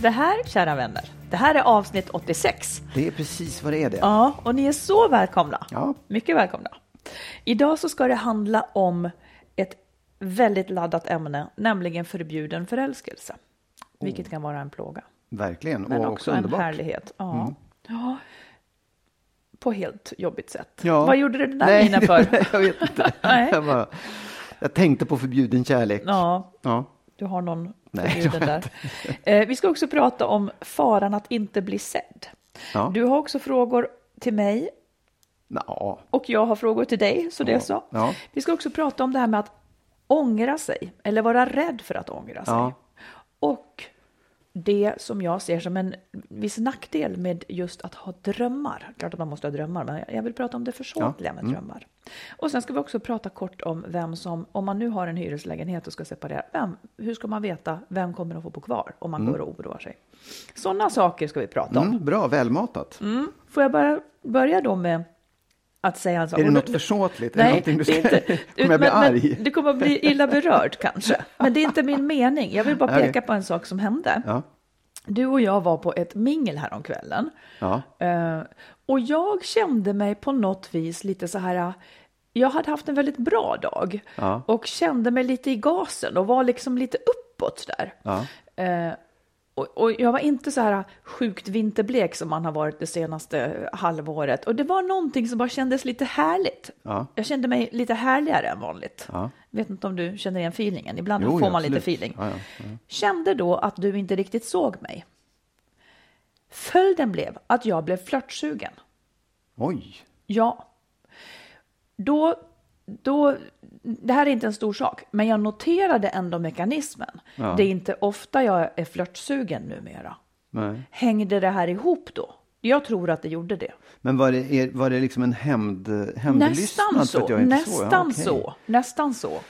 Det här, kära vänner, det här är avsnitt 86. Det är precis vad det är det. Ja, och ni är så välkomna. Ja. Mycket välkomna. Idag så ska det handla om ett väldigt laddat ämne, nämligen förbjuden förälskelse. Vilket kan vara en plåga. Verkligen. Men och också, också en härlighet. Ja. ja. På helt jobbigt sätt. Ja. Vad gjorde du den där Nej, minen för? jag vet inte. Nej. Jag, bara, jag tänkte på förbjuden kärlek. Ja, Ja. Du har någon Nej, där. Eh, vi ska också prata om faran att inte bli sedd. Ja. Du har också frågor till mig Ja. och jag har frågor till dig, så det är så. Vi ska också prata om det här med att ångra sig eller vara rädd för att ångra sig. Och det som jag ser som en viss nackdel med just att ha drömmar. Klart att man måste ha drömmar, men jag vill prata om det försåtliga med drömmar. Och sen ska vi också prata kort om vem som, om man nu har en hyreslägenhet och ska separera, vem, hur ska man veta vem kommer att få bo kvar om man går och oroar sig? Sådana saker ska vi prata om. Mm, bra, välmatat. Mm. Får jag bara börja då med att säga en sak? Är det något försåtligt? Är det Nej, du det är ska... inte. Kommer jag bli arg? Men, du kommer att bli illa berörd kanske. Men det är inte min mening. Jag vill bara peka på en sak som hände. Ja. Du och jag var på ett mingel häromkvällen. Ja. Eh, och jag kände mig på något vis lite så här. Jag hade haft en väldigt bra dag Ja. och kände mig lite i gasen och var liksom lite uppåt där. Ja. Eh, och, och jag var inte så här sjukt vinterblek som man har varit det senaste halvåret. Och det var någonting som bara kändes lite härligt. Ja. Jag kände mig lite härligare än vanligt. Ja. Vet inte om du känner igen feelingen. Ibland Jo, får man lite absolut. feeling. Ja, ja, Kände då att du inte riktigt såg mig. Följden blev att jag blev flörtsugen. Oj. Ja. Då, då, det här är inte en stor sak, men jag noterade ändå mekanismen. Ja. Det är inte ofta jag är flörtsugen numera. Nej. Hängde det här ihop då? Jag tror att det gjorde det. Men var det, var det liksom en hämnd, hämndlystnad? Nästan så. Nästan såg? Ja, så. Nästan så.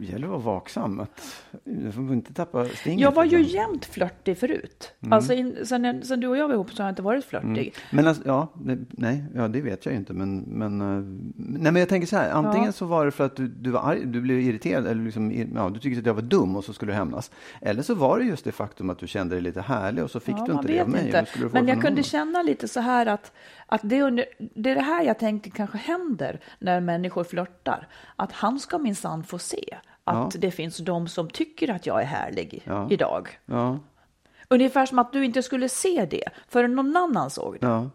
Det gäller att vara vaksam. Att, jag får inte tappa stinget. Jag var ju jämt flörtig förut. Mm. Alltså in, sen, sen du och jag var ihop så har jag inte varit flörtig. Men alltså, ja, det, nej, ja, det vet jag ju inte. Men, men, eh, nej, men jag tänker så här, antingen Ja. så var det för att du, du var arg, du blev irriterad, eller liksom, ja, du tyckte att jag var dum och så skulle du hämnas. Eller så var det just det faktum att du kände dig lite härlig och så fick Ja, du inte det av mig. inte. du Men jag kunde honom. känna lite så här att, att det, är under, det är det här jag tänkte kanske händer när människor flörtar. Att han ska minsann få se att Ja. det finns de som tycker att jag är härlig Ja. idag. Ja, Ungefär som att du inte skulle se det förrän någon annan såg det. ja.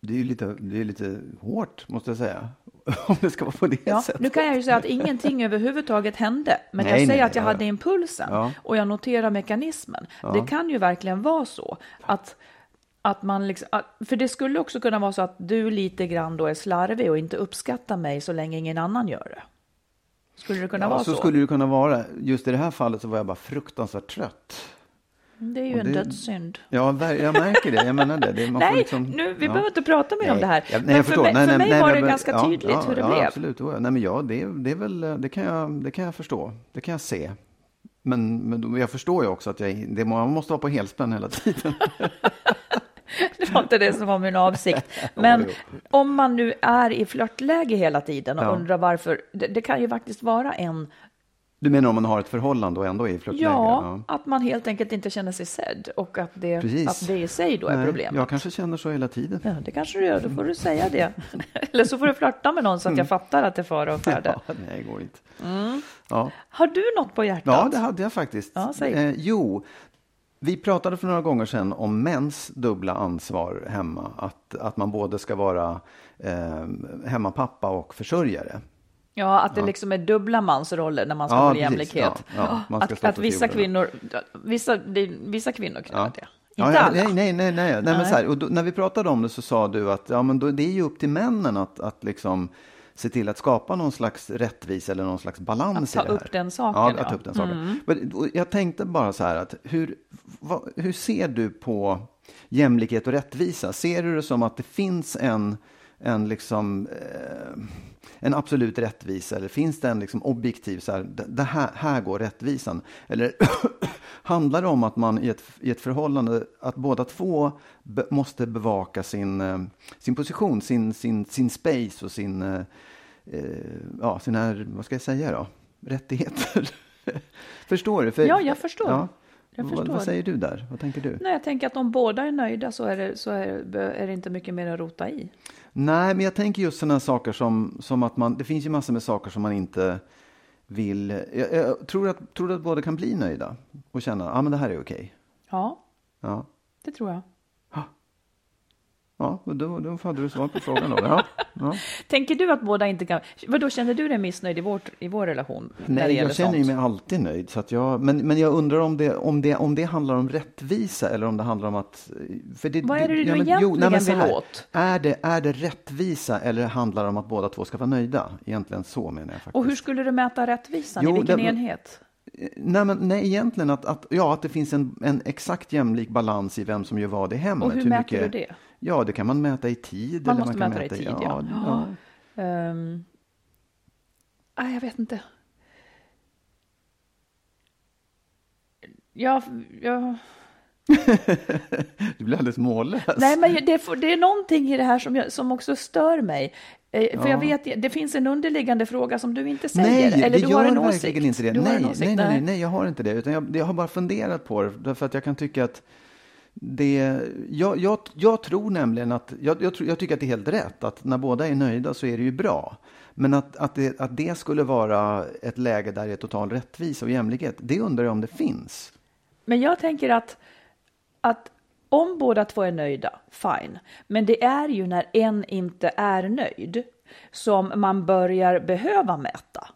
Det är ju lite, det är lite hårt, måste jag säga. Om det ska vara på det Ja, sättet. nu kan jag ju säga att ingenting överhuvudtaget hände, men Nej, jag säger nej, att jag ja, hade impulsen Ja. och jag noterar mekanismen. Det kan ju verkligen vara så att att man liksom, för det skulle också kunna vara så att du lite grann då är slarvig och inte uppskattar mig så länge ingen annan gör det. Skulle det kunna Ja, vara så så? skulle det kunna vara. Just i det här fallet så var jag bara fruktansvärt trött. Det är ju och en det- dödssynd. Ja, jag märker det. Jag menar det. det man får Nej, liksom, nu, vi ja. behöver inte prata mer om det här. jag, nej, men jag för mig, nej, för nej, mig nej, var men- det ganska ja, tydligt ja, hur det ja, blev. Absolut, nej, men ja, det, det är väl, det kan, jag, det kan jag förstå. Det kan jag se. Men, men jag förstår ju också att jag, det, man måste vara på helspänn hela tiden. det var inte det som var min avsikt. Men om man nu är i flörtläge hela tiden och Ja. undrar varför, det, det kan ju faktiskt vara en, Du menar om man har ett förhållande och ändå är i flörtläge? ja, att man helt enkelt inte känner sig sedd och att det, Precis. att det i sig då är Nej, problemet. Jag kanske känner så hela tiden. Ja, det kanske du gör, då får du säga det. Eller så får du flörta med någon så att jag fattar att det är fara och färde. Mm. Ja, nej, går inte. Ja. Har du något på hjärtat? ja, det hade jag faktiskt. Ja, säg. Eh, jo, vi pratade för några gånger sedan om mäns dubbla ansvar hemma. Att, att man både ska vara eh, hemmapappa och försörjare. Ja, att det liksom är dubbla mansroller när man ska Ja, få jämlikhet. Ja, ja, att att vissa kvinnor, vissa, det, vissa kvinnor göra det. Ja, Inte ja, alla. Nej, nej, nej. nej. nej men Nej. så här, och då, när vi pratade om det så sa du att ja, men då, det är ju upp till männen att, att liksom se till att skapa någon slags rättvisa eller någon slags balans Att ta i det här. upp den saken, Ja. Mm. att ta upp den saken. Och jag tänkte bara så här att hur, vad, hur ser du på jämlikhet och rättvisa? Ser du det som att det finns en, en liksom eh, en absolut rättvisa eller finns det en liksom objektiv, så här, det här, här går rättvisan? Eller handlar det om att man i ett, i ett förhållande, att båda två be, måste bevaka sin, eh, sin position, sin, sin, sin space och sin, eh, eh, ja, sina, vad ska jag säga då, rättigheter? förstår du? För, Ja, jag förstår. Ja. Jag Vad, förstår. vad säger du där? Vad tänker du? Nej, jag tänker att om båda är nöjda så är det, så är, är det inte mycket mer att rota i. Nej, men jag tänker just sådana saker som, som att man, det finns ju massor med saker som man inte vill, jag, jag tror, att, tror att båda kan bli nöjda och känna, ja ah, men det här är okej. Ja, Ja, det tror jag. Ja då, då hade du svar på frågan då. Ja, ja. Tänker du att båda inte kan... Vadå, känner du dig missnöjd i, vårt, i vår relation? Nej, jag känner sånt? mig alltid nöjd. Så att jag, men, men jag undrar om det, om, det, om det handlar om rättvisa eller om det handlar om att... För det, Vad är det du men- egentligen men så vill här, åt? Är det, är det rättvisa eller handlar det om att båda två ska vara nöjda? Egentligen så menar jag faktiskt. Och hur skulle du mäta rättvisan? Jo, I vilken det- enhet? Nej, men, nej egentligen att, att, ja, att det finns en, en exakt jämlik balans i vem som gör vad i hemmet. Och hur mäter du det? Ja, det kan man mäta i tid. Man eller måste man kan mäta det i tid, ja. ja. ja. Um, nej, jag vet inte. Ja, ja. Du blir alldeles mållös. Nej, men det, det är någonting i det här som, jag, som också stör mig. Eh, För Ja. jag vet, det finns en underliggande fråga som du inte säger. Nej, eller du har en åsikt. inte det. Du Nej, nej, nej, nej, nej, jag har inte det. Utan jag, jag har bara funderat på det. Därför att jag kan tycka att det, jag, jag, jag tror nämligen att, jag, jag, tror, jag tycker att det är helt rätt, att när båda är nöjda så är det ju bra. Men att, att, det, att det skulle vara ett läge där det är total rättvisa och jämlikhet, det undrar jag om det finns. Men jag tänker att, att om båda två är nöjda, fine. Men det är ju när en inte är nöjd som man börjar behöva mäta.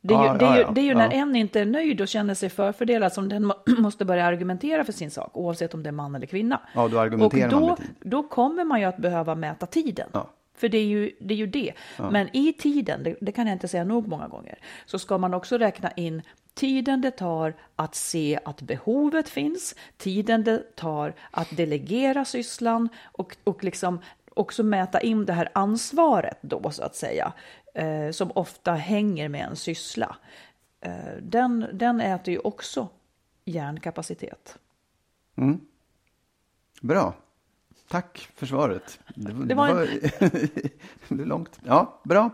Det är ju, Ja, det är ju, ja, ja, det är ju när ja. en inte är nöjd och känner sig förfördelad som den må- måste börja argumentera för sin sak, oavsett om det är man eller kvinna. Ja, då argumenterar och då, man med tid. då kommer man ju att behöva mäta tiden. För det är ju det. Är ju det. Men i tiden, det, det kan jag inte säga nog många gånger, så ska man också räkna in tiden det tar att se att behovet finns, tiden det tar att delegera sysslan och, och liksom också mäta in det här ansvaret då så att säga, eh, som ofta hänger med en syssla. Eh, den, den äter ju också hjärnkapacitet. Bra. Tack för svaret. Det, Det var en- det blev långt. Ja, bra.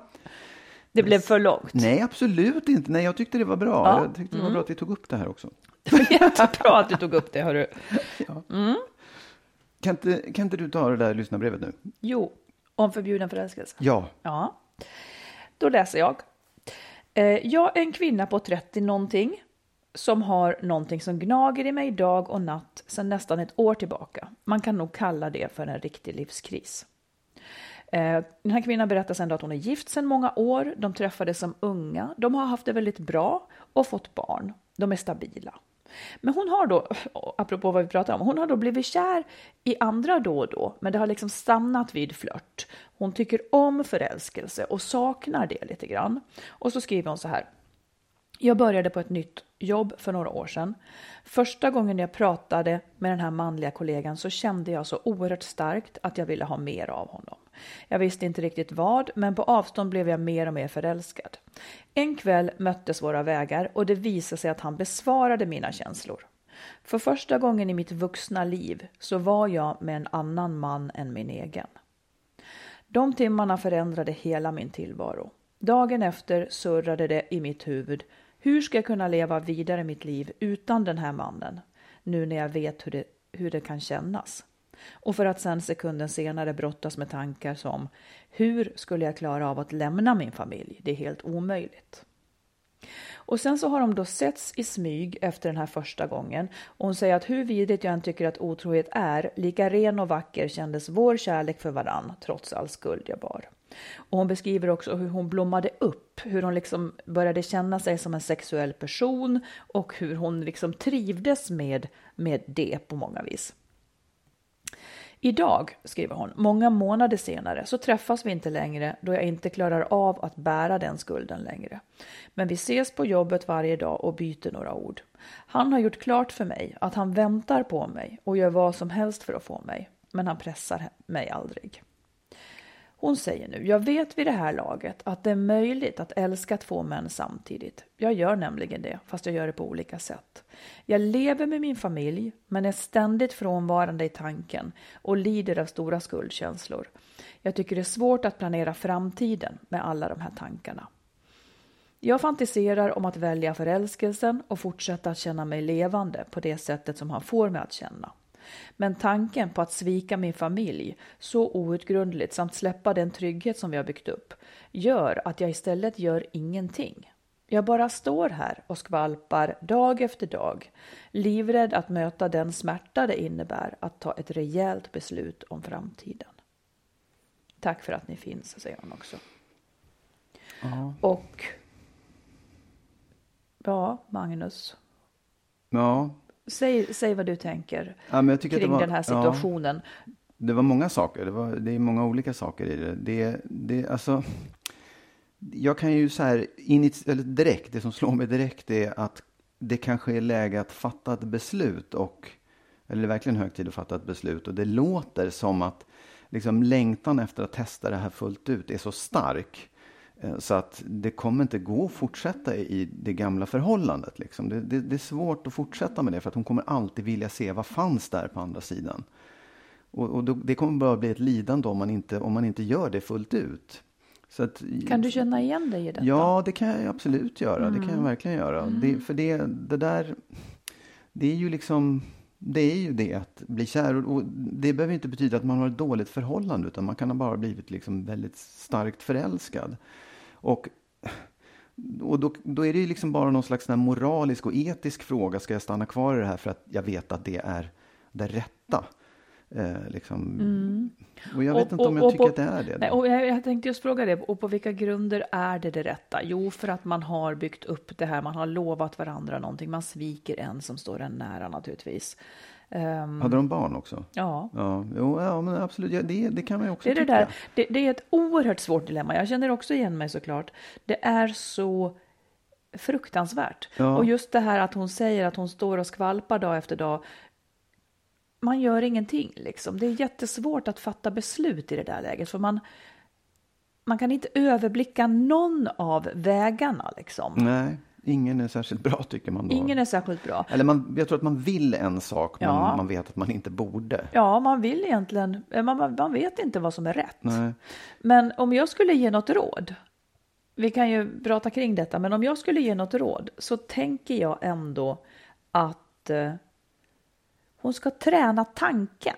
Det blev för långt. Nej, absolut inte. Nej, jag tyckte det var bra. Ja. Jag tyckte det var bra att vi tog upp det här också. Det var jättebra att du tog upp det, hörru. Kan inte, kan inte du ta det där lyssnarbrevet nu? Jo, om förbjuden förälskelse. Ja. Ja, då läser jag. Eh, Jag är en kvinna på 30 någonting som har någonting som gnager i mig dag och natt sedan nästan ett år tillbaka. Man kan nog kalla det för en riktig livskris. Eh, Den här kvinnan berättar sen då att hon är gift sedan många år. De träffades som unga. De har haft det väldigt bra och fått barn. De är stabila. Men hon har då, apropå vad vi pratar om, hon har då blivit kär i andra då och då, men det har liksom stannat vid flört. Hon tycker om förälskelse och saknar det lite grann. Och så skriver hon så här. Jag började på ett nytt jobb för några år sedan. Första gången jag pratade med den här manliga kollegan så kände jag så oerhört starkt att jag ville ha mer av honom. Jag visste inte riktigt vad, men på avstånd blev jag mer och mer förälskad. En kväll möttes våra vägar och det visade sig att han besvarade mina känslor. För första gången i mitt vuxna liv så var jag med en annan man än min egen. De timmarna förändrade hela min tillvaro. Dagen efter surrade det i mitt huvud. Hur ska jag kunna leva vidare mitt liv utan den här mannen? Nu när jag vet hur det, hur det kan kännas. Och för att sen sekunden senare brottas med tankar som hur skulle jag klara av att lämna min familj? Det är helt omöjligt. Och sen så har de då setts i smyg efter den här första gången. Och hon säger att hur vidrigt jag än tycker att otrohet är, lika ren och vacker kändes vår kärlek för varann, trots all skuld jag bar. Och hon beskriver också hur hon blommade upp, hur hon liksom började känna sig som en sexuell person och hur hon liksom trivdes med, med det på många vis. Idag, skriver hon, många månader senare så träffas vi inte längre då jag inte klarar av att bära den skulden längre. Men vi ses på jobbet varje dag och byter några ord. Han har gjort klart för mig att han väntar på mig och gör vad som helst för att få mig. Men han pressar mig aldrig. Hon säger nu, jag vet vid det här laget att det är möjligt att älska två män samtidigt. Jag gör nämligen det, fast jag gör det på olika sätt. Jag lever med min familj, men är ständigt frånvarande i tanken och lider av stora skuldkänslor. Jag tycker det är svårt att planera framtiden med alla de här tankarna. Jag fantiserar om att välja förälskelsen och fortsätta att känna mig levande på det sättet som han får mig att känna. Men tanken på att svika min familj så outgrundligt samt släppa den trygghet som vi har byggt upp gör att jag istället gör ingenting. Jag bara står här och skvalpar dag efter dag, livrädd att möta den smärta det innebär att ta ett rejält beslut om framtiden. Tack för att ni finns, säger hon också. Ja. Och ja, Magnus. Ja, Säg, säg vad du tänker Ja, men jag tycker kring var- den här situationen. Det var många saker. Det, var, det är många olika saker i det. det, det alltså, jag kan ju så här, eller direkt, det som slår mig direkt är att det kanske är läge att fatta ett beslut och, eller det är verkligen hög tid att fatta ett beslut och det låter som att liksom längtan efter att testa det här fullt ut är så stark. Eh, så att det kommer inte gå att fortsätta i det gamla förhållandet. Liksom. Det, det, det är svårt att fortsätta med det för att hon kommer alltid vilja se vad fanns där på andra sidan. Och, och då, det kommer bara bli ett lidande om man inte, om man inte gör det fullt ut. Att, Kan du känna igen dig i detta? Ja, det kan jag absolut göra. Det kan jag verkligen göra. Det, för det, det där, det är ju liksom, det är ju det att bli kär. Och, det behöver inte betyda att man har ett dåligt förhållande, utan man kan ha bara blivit liksom väldigt starkt förälskad. Och, och då, då är det ju liksom bara någon slags moralisk och etisk fråga. Ska jag stanna kvar i det här för att jag vet att det är det rätta? Eh, liksom. Och jag vet Och- inte om och- jag tycker på- att det är det. Nej, och jag, jag tänkte just fråga det, och på vilka grunder är det det rätta? Jo, för att man har byggt upp det här, man har lovat varandra någonting, man sviker en som står en nära naturligtvis. Ehm, Hade de barn också? ja, Ja, jo, ja men absolut. Ja, det, det kan man ju också det är det tycka. där. Det, det är ett oerhört svårt dilemma. Jag känner också igen mig såklart. Det är så fruktansvärt. Ja. Och just det här att hon säger att hon står och skvalpar dag efter dag. Man gör ingenting liksom. Det är jättesvårt att fatta beslut i det där läget för man man kan inte överblicka någon av vägarna liksom. Nej, ingen är särskilt bra tycker man då. Ingen är särskilt bra. Eller man, jag tror att man vill en sak, men Ja. man vet att man inte borde. Ja, man vill egentligen, eh, man, man- vet inte vad som är rätt. Nej. Men om jag skulle ge något råd, vi kan ju prata kring detta, men om jag skulle ge något råd så tänker jag ändå att eh, hon ska träna tanken.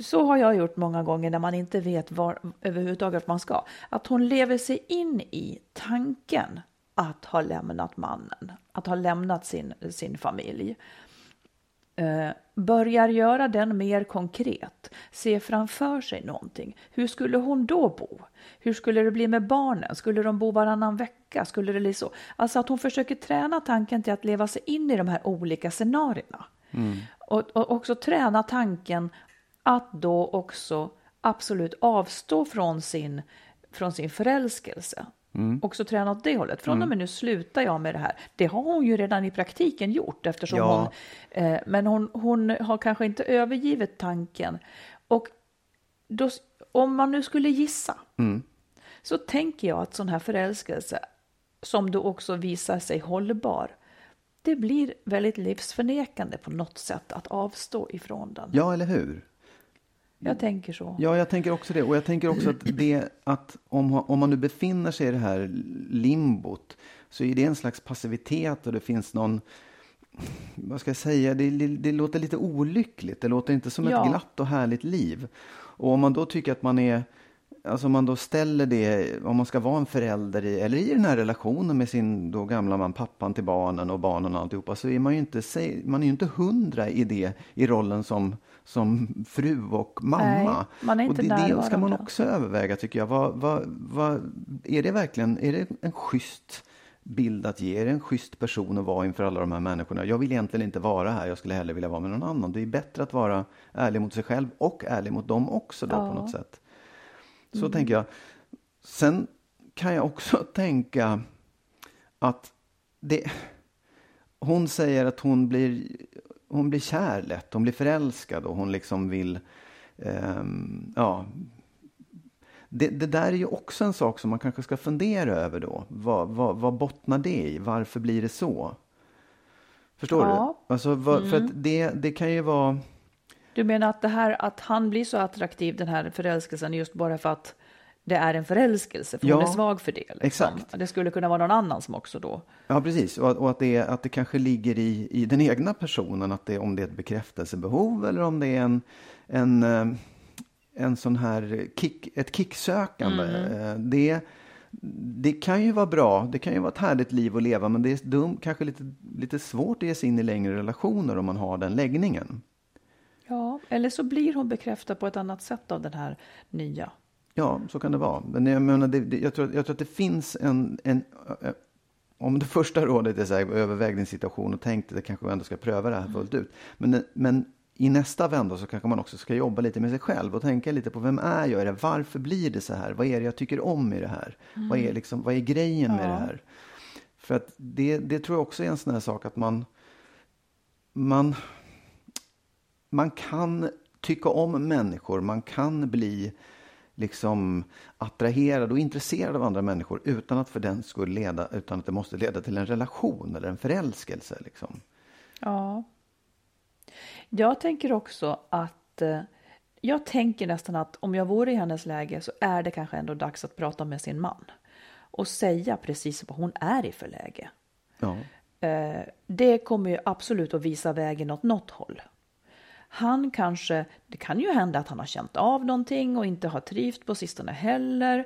Så har jag gjort många gånger när man inte vet var överhuvudtaget man ska. Att hon lever sig in i tanken att ha lämnat mannen, att ha lämnat sin, sin familj eh, börjar göra den mer konkret, se framför sig någonting. Hur skulle hon då bo? Hur skulle det bli med barnen? Skulle de bo varannan vecka? Skulle det bli så? Alltså att hon försöker träna tanken till att leva sig in i de här olika scenarierna. Och, och också träna tanken att då också absolut avstå från sin, från sin förälskelse. Också träna åt det hållet. Från och med nu slutar jag med det här. Det har hon ju redan i praktiken gjort eftersom Ja. hon Eh, men hon, hon har kanske inte övergivit tanken. Och då, om man nu skulle gissa så tänker jag att sån här förälskelse som då också visar sig hållbar det blir väldigt livsförnekande på något sätt att avstå ifrån den. Ja, eller hur? Jag tänker så. Ja, jag tänker också det. Och jag tänker också att, det, att om, om man nu befinner sig i det här limbot så är det en slags passivitet och det finns någon vad ska jag säga, det, det låter lite olyckligt. Det låter inte som ja. ett glatt och härligt liv. Och om man då tycker att man är Alltså om man då ställer det, om man ska vara en förälder i, eller i den här relationen med sin då gamla man, pappan till barnen och barnen och alltihopa, så är man ju inte, man är ju inte hundra i det, i rollen som, som fru och mamma. Nej, och det, det ska man också överväga tycker jag. Vad, vad, vad, är det verkligen, är det en schysst bild att ge? Är det en schysst person att vara inför alla de här människorna? Jag vill egentligen inte vara här, jag skulle hellre vilja vara med någon annan. Det är bättre att vara ärlig mot sig själv och ärlig mot dem också då ja. på något sätt. Så mm. tänker jag. Sen kan jag också tänka att det, hon säger att hon blir, hon blir kär lätt, hon blir förälskad och hon liksom vill, um, ja. Det, det, där är ju också en sak som man kanske ska fundera över då. Vad, vad, vad bottnar det i? Varför blir det så? Förstår ja. du? Alltså, vad, mm. För att det, det kan ju vara du menar att det här att han blir så attraktiv, den här förälskelsen, just bara för att det är en förälskelse, för ja, hon är svag för det. Liksom. Exakt. Det skulle kunna vara någon annan som också då... Ja, precis. Och, och att, det, att det kanske ligger i, i den egna personen, att det, om det är ett bekräftelsebehov eller om det är en, en, eh, en sån här kick, ett kicksökande. Mm. Eh, det, det kan ju vara bra, det kan ju vara ett härligt liv att leva, men det är dum, kanske lite, lite svårt att ge sig in i längre relationer om man har den läggningen. Eller så blir hon bekräftad på ett annat sätt av den här nya. Ja, så kan det vara. Men jag, menar, det, det, jag, tror, jag tror att det finns en... en om det första rådet är så här, överväg din situation och tänk det kanske ändå ska pröva det här fullt ut. Men, men i nästa vända så kanske man också ska jobba lite med sig själv och tänka lite på vem är jag? Är det, varför blir det så här? Vad är det jag tycker om i det här? Mm. Vad, är liksom, vad är grejen ja. med det här? För att det, det tror jag också är en sån här sak att man, man man kan tycka om människor, man kan bli liksom attraherad och intresserad av andra människor utan att för den skull leda, utan att det måste leda till en relation eller en förälskelse. Liksom. Ja. Jag tänker också att eh, jag tänker nästan att om jag vore i hennes läge så är det kanske ändå dags att prata med sin man och säga precis vad hon är i för läge. Ja. Eh, det kommer ju absolut att visa vägen åt något håll. Han kanske, det kan ju hända att han har känt av någonting och inte har trivt på sistone heller.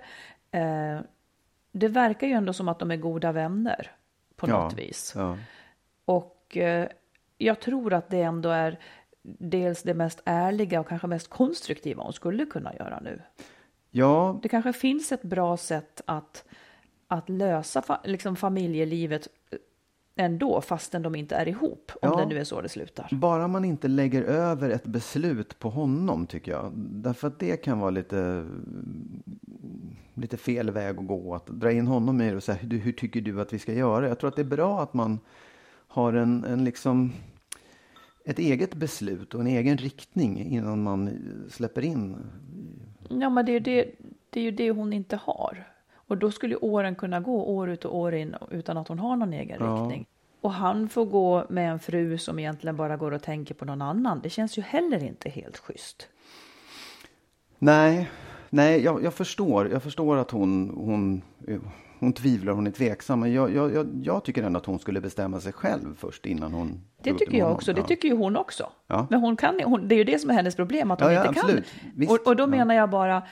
Eh, det verkar ju ändå som att de är goda vänner på ja, något vis. Ja. Och eh, jag tror att det ändå är dels det mest ärliga och kanske mest konstruktiva hon skulle kunna göra nu. Ja. Det kanske finns ett bra sätt att, att lösa fa liksom familjelivet ändå, fastän de inte är ihop, om ja, det nu är så det slutar. Bara man inte lägger över ett beslut på honom, tycker jag. Därför att det kan vara lite, lite fel väg att gå. Att dra in honom i det och säga, hur, tycker du att vi ska göra? Jag tror att det är bra att man har en, en liksom ett eget beslut och en egen riktning innan man släpper in. Ja, men det är, det, det är ju det hon inte har. Och då skulle åren kunna gå år ut och år in utan att hon har någon egen ja. riktning. Och han får gå med en fru som egentligen bara går och tänker på någon annan. Det känns ju heller inte helt schysst. Nej, nej jag, jag förstår. Jag förstår att hon, hon, hon tvivlar, hon är tveksam. Men jag, jag, jag, tycker ändå att hon skulle bestämma sig själv först innan hon... Det tycker jag också. Det tycker ju hon också. Ja. Men hon kan, hon, det är ju det som är hennes problem, att hon ja, inte kan. Och, och, då menar jag bara,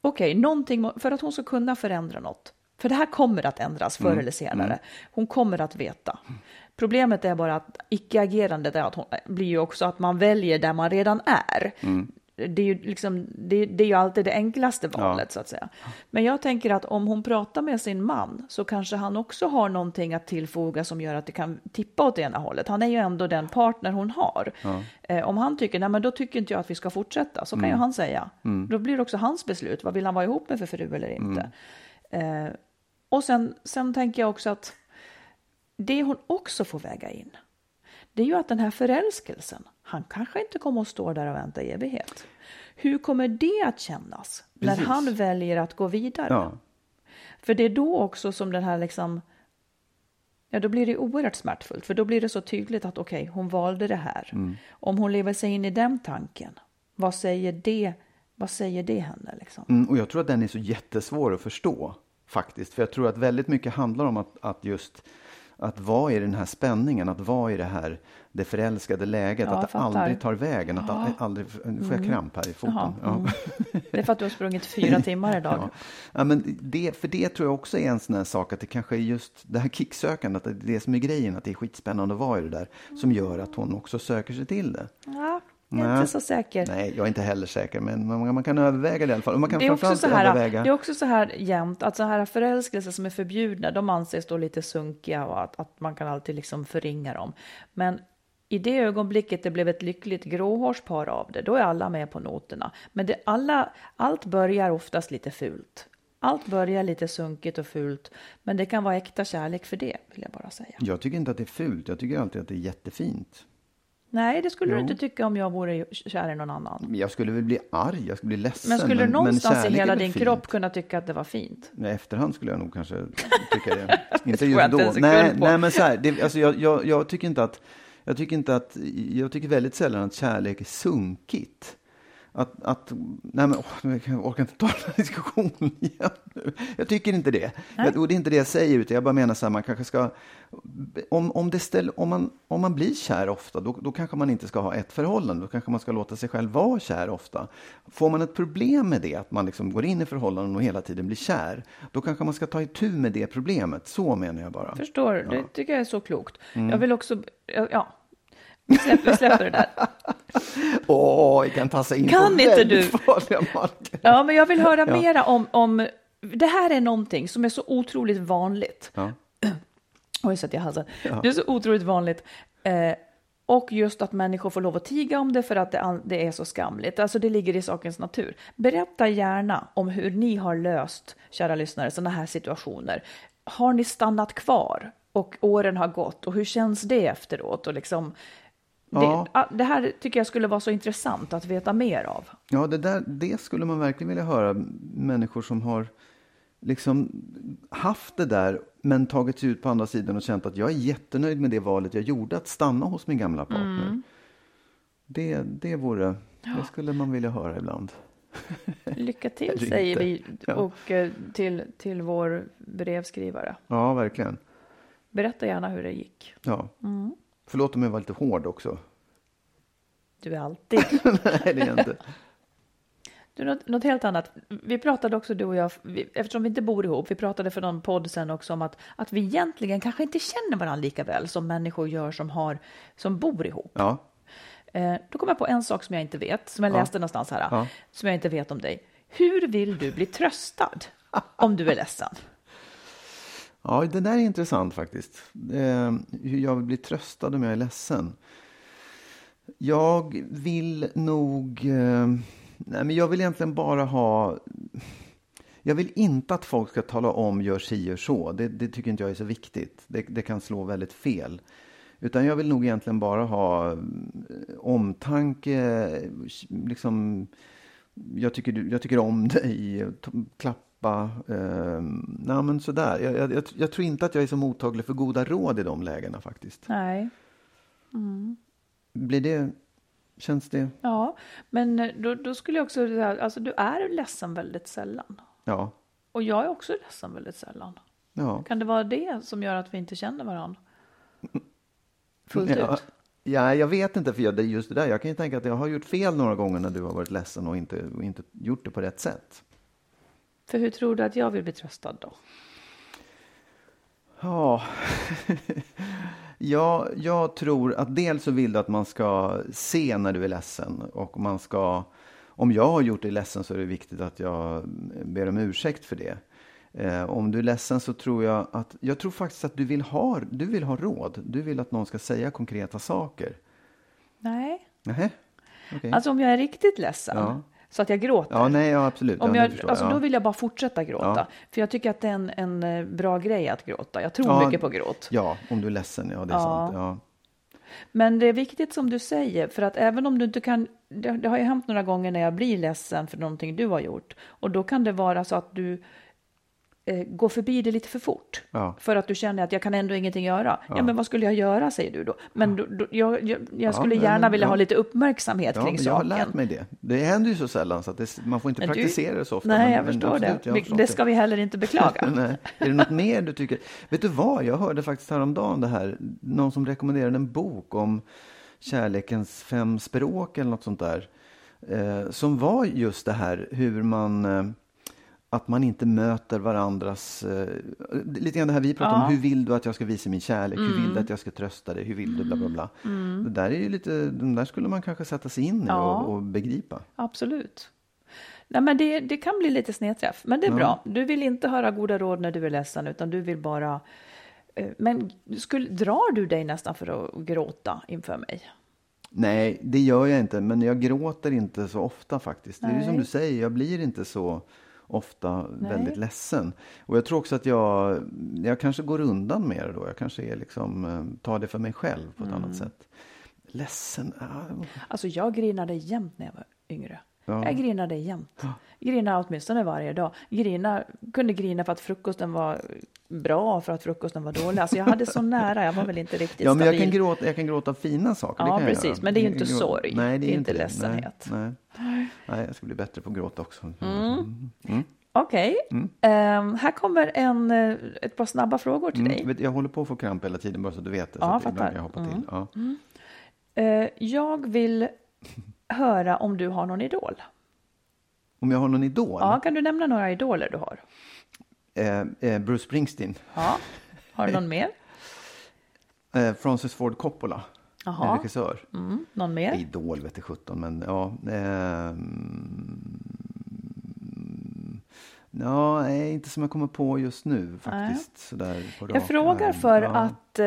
okej, okay, någonting, för att hon ska kunna förändra något. För det här kommer att ändras förr mm. eller senare. Mm. Hon kommer att veta. Problemet är bara att icke-agerandet är att hon, blir ju också att man väljer där man redan är. Mm det är ju liksom, det, det, är ju alltid det enklaste valet ja. så att säga. Men jag tänker att om hon pratar med sin man så kanske han också har någonting att tillfoga som gör att det kan tippa åt ena hållet. Han är ju ändå den partner hon har. Ja. Eh, om han tycker, nej men då tycker inte jag att vi ska fortsätta, så kan mm. ju han säga. Mm. Då blir det också hans beslut, vad vill han vara ihop med för fru eller inte? Mm. Eh, och sen, sen tänker jag också att det hon också får väga in, det är ju att den här förälskelsen, han kanske inte kommer att stå där och vänta i evighet. Hur kommer det att kännas Precis. när han väljer att gå vidare? Ja. För det är då också som den här liksom Ja, då blir det oerhört smärtfullt, för då blir det så tydligt att okej, okay, hon valde det här. Mm. Om hon lever sig in i den tanken, vad säger det, vad säger det henne? Liksom? Mm, och jag tror att den är så jättesvår att förstå, faktiskt. För jag tror att väldigt mycket handlar om att, att just att vara i den här spänningen, att vara i det här det förälskade läget, Ja, att det aldrig tar vägen, att Ja. aldrig, nu får jag kramp här i foten. Ja. mm. Det är för att du har sprungit fyra timmar idag. Ja. Ja, men det, för det tror jag också är en sån här sak att det kanske är just det här kicksökandet, att det är det som är grejen, att det är skitspännande att vara i det där, som gör att hon också söker sig till det. Ja, jag är Nej. inte så säker. Nej, jag är inte heller säker, men man, man kan överväga det i alla fall. Och man kan Det är, också så här, överväga... det är också så här jämt att så här förälskelser som är förbjudna, de anses då lite sunkiga och att, att man kan alltid liksom förringa dem. Men i det ögonblicket det blev ett lyckligt gråhårspar av det, då är alla med på noterna. Men det, alla, allt börjar oftast lite fult. Allt börjar lite sunkigt och fult, men det kan vara äkta kärlek för det, vill jag bara säga. Jag tycker inte att det är fult, jag tycker alltid att det är jättefint. Nej, det skulle du Jo. inte tycka om jag vore kär i någon annan. Jag skulle väl bli arg, jag skulle bli ledsen. Men skulle du någonstans i hela din fint? kropp kunna tycka att det var fint? Nej, efterhand skulle jag nog kanske tycka det. inte just då. Nej, nej, men så här, det, alltså jag, jag, jag tycker inte att, jag tycker inte att, jag tycker väldigt sällan att kärlek är sunkigt. Att, att nej men, åh, jag orkar inte ta den här diskussionen igen nu. Jag tycker inte det. Jag, och det är inte det jag säger, utan jag bara menar så här, man kanske ska, om, om, det ställ, om, man, om man blir kär ofta, då, då kanske man inte ska ha ett förhållande, då kanske man ska låta sig själv vara kär ofta. Får man ett problem med det, att man liksom går in i förhållanden och hela tiden blir kär, då kanske man ska ta itu med det problemet. Så menar jag bara. Förstår, det tycker jag är så klokt. Mm. Jag vill också, ja, vi släpper, släpper det där. Åh, vi kan tassa in Kan på inte du? farliga marker. Ja, men jag vill höra mera om, om, det här är någonting som är så otroligt vanligt. Ja. Oj, så att jag halsen. Det är så otroligt vanligt. Eh, och just att människor får lov att tiga om det för att det, det är så skamligt. Alltså det ligger i sakens natur. Berätta gärna om hur ni har löst, kära lyssnare, sådana här situationer. Har ni stannat kvar och åren har gått och hur känns det efteråt? Och liksom, Ja. det, det här tycker jag skulle vara så intressant att veta mer av. Ja, det, där, det skulle man verkligen vilja höra. Människor som har liksom haft det där, men tagit sig ut på andra sidan och känt att jag är jättenöjd med det valet jag gjorde, att stanna hos min gamla partner. Mm. Det, det vore, det skulle man vilja höra ibland. Lycka till säger vi Ja. och eh, till, till vår brevskrivare. Ja, verkligen. Berätta gärna hur det gick. Ja. Mm. Förlåt om jag var lite hård också. Du är alltid. Nej, det är jag inte. Du, något, något helt annat. Vi pratade också du och jag, vi, eftersom vi inte bor ihop, vi pratade för någon podd sen också om att, att vi egentligen kanske inte känner varandra lika väl som människor gör som, har, som bor ihop. Ja, Eh, då kom jag på en sak som jag inte vet, som jag Ja. läste någonstans här, Ja. som jag inte vet om dig. Hur vill du bli tröstad om du är ledsen? Ja, det där är intressant faktiskt. Eh, hur jag vill bli tröstad om jag är ledsen. Jag vill nog... Eh, nej, men jag vill egentligen bara ha... Jag vill inte att folk ska tala om gör si, och så. Det, det tycker inte jag är så viktigt. Det, det kan slå väldigt fel. Utan jag vill nog egentligen bara ha eh, omtanke, liksom jag tycker, jag tycker om dig, klapp, klappa, eh, nej men sådär. Jag, jag, jag, tror inte att jag är så mottaglig för goda råd i de lägena faktiskt. Nej. Blir det, känns det, Ja, men eh, då, då skulle jag också säga, alltså du är ledsen väldigt sällan. ja, Och jag är också ledsen väldigt sällan. ja. Kan det vara det som gör att vi inte känner varandra? Fullt ja. ut? Ja, jag vet inte, för jag, det är just det där. Jag kan ju tänka att jag har gjort fel några gånger när du har varit ledsen och inte, och inte gjort det på rätt sätt. För hur tror du att jag vill bli tröstad då? Ja, ja, jag tror att dels så vill du att man ska se när du är ledsen och man ska, om jag har gjort dig ledsen så är det viktigt att jag ber om ursäkt för det. Eh, om du är ledsen så tror jag att, jag tror faktiskt att du vill ha, du vill ha råd. Du vill att någon ska säga konkreta saker. Nej. Nähä? Okej. Alltså om jag är riktigt ledsen, Ja. Så att jag gråter. Ja, nej, ja, absolut. Om ja, jag, förstår alltså, jag. Då ja. vill jag bara fortsätta gråta. Ja. För jag tycker att det är en, en eh, bra grej att gråta. Jag tror Ja. mycket på gråt. Ja, om du är ledsen, ja det är Ja. sant. Ja. Men det är viktigt som du säger, för att även om du inte kan, det, det har ju hänt några gånger när jag blir ledsen för någonting du har gjort, och då kan det vara så att du eh, gå förbi det lite för fort. Ja. För att du känner att jag kan ändå ingenting göra. Ja, men vad skulle jag göra, säger du då. Men då, då, jag, jag, jag skulle Ja, gärna men- vilja ja. ha lite uppmärksamhet Ja, kring men jag har saken. lärt mig det. Det händer ju så sällan så att det, man får inte Men du- praktisera det så ofta. Nej, men- jag förstår absolut, det. Det ska vi heller inte beklaga. Nej. Är det något mer du tycker? Vet du vad, jag hörde faktiskt häromdagen det här, någon som rekommenderade en bok om kärlekens fem språk eller något sånt där. Eh, som var just det här hur man, eh, att man inte möter varandras, eh, lite grann det här vi pratar Ja. Mm. om, hur vill du att jag ska visa min kärlek, hur vill du att jag ska trösta dig, hur vill du, bla bla bla. Det där är ju lite, de där skulle man kanske sätta sig in i Ja. och, och begripa. Absolut. Nej, men det, det kan bli lite snedträff, men det är Ja. bra. Du vill inte höra goda råd när du är ledsen, utan du vill bara... eh, Men skulle, drar du dig nästan för att gråta inför mig? Nej, det gör jag inte, men jag gråter inte så ofta faktiskt. Det är ju som Nej. du säger, jag blir inte så ofta väldigt ledsen. Och jag tror också att jag, jag kanske går undan mer då. Jag kanske är liksom, eh, tar det för mig själv på ett Mm. annat sätt. Ledsen? ah, Alltså, jag grinade jämt när jag var yngre. Ja. Jag grinade jämt. Grinade åtminstone varje dag. Grina, kunde grina för att frukosten var bra, för att frukosten var dålig. Alltså, jag hade så nära, jag var väl inte riktigt Ja, men jag stabil. kan, gråta, jag kan gråta fina saker. Ja, jag precis, men det är ju Jag inte gråta- sorg. Nej, det är, Det är ju inte det. ledsenhet. Nej, nej. nej, jag ska bli bättre på att gråta också. Mm. Okej, Ehm, här kommer en, eh, ett par snabba frågor till dig. Mm. Vet, Jag håller på att få kramp hela tiden bara så du vet det. Ja, så att fattar. jag hoppa till. Ja. Eh, jag vill höra om du har någon idol. Om jag har någon idol? Ja, kan du nämna några idoler du har? Eh, eh, Bruce Springsteen. Ja. Har du någon mer? Eh, Francis Ford Coppola. En Jaha. regissör. Mm, någon mer? Idol vete sjutton, men ja. ehm, Ja, nej, inte som jag kommer på just nu faktiskt. Sådär på Jag frågar för ja. att eh,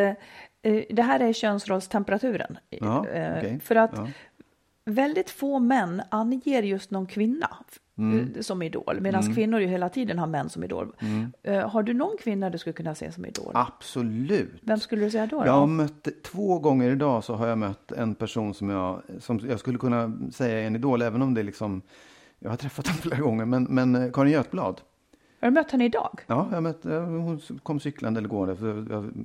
eh, det här är könsrollstemperaturen. Ja, Eh, okej. För att Ja. Väldigt få män anger just någon kvinna Mm. eh, som idol, medan kvinnor ju hela tiden har män som idol. Mm. Eh, har du någon kvinna du skulle kunna se som idol? Absolut. Vem skulle du säga då? då? Jag har mött, två gånger idag så har jag mött en person som jag, som jag skulle kunna säga är en idol, även om det liksom, jag har träffat henne flera gånger, men, men eh, Karin Götblad. Har du mött henne idag? Ja, jag mött, hon kom cyklande eller gående.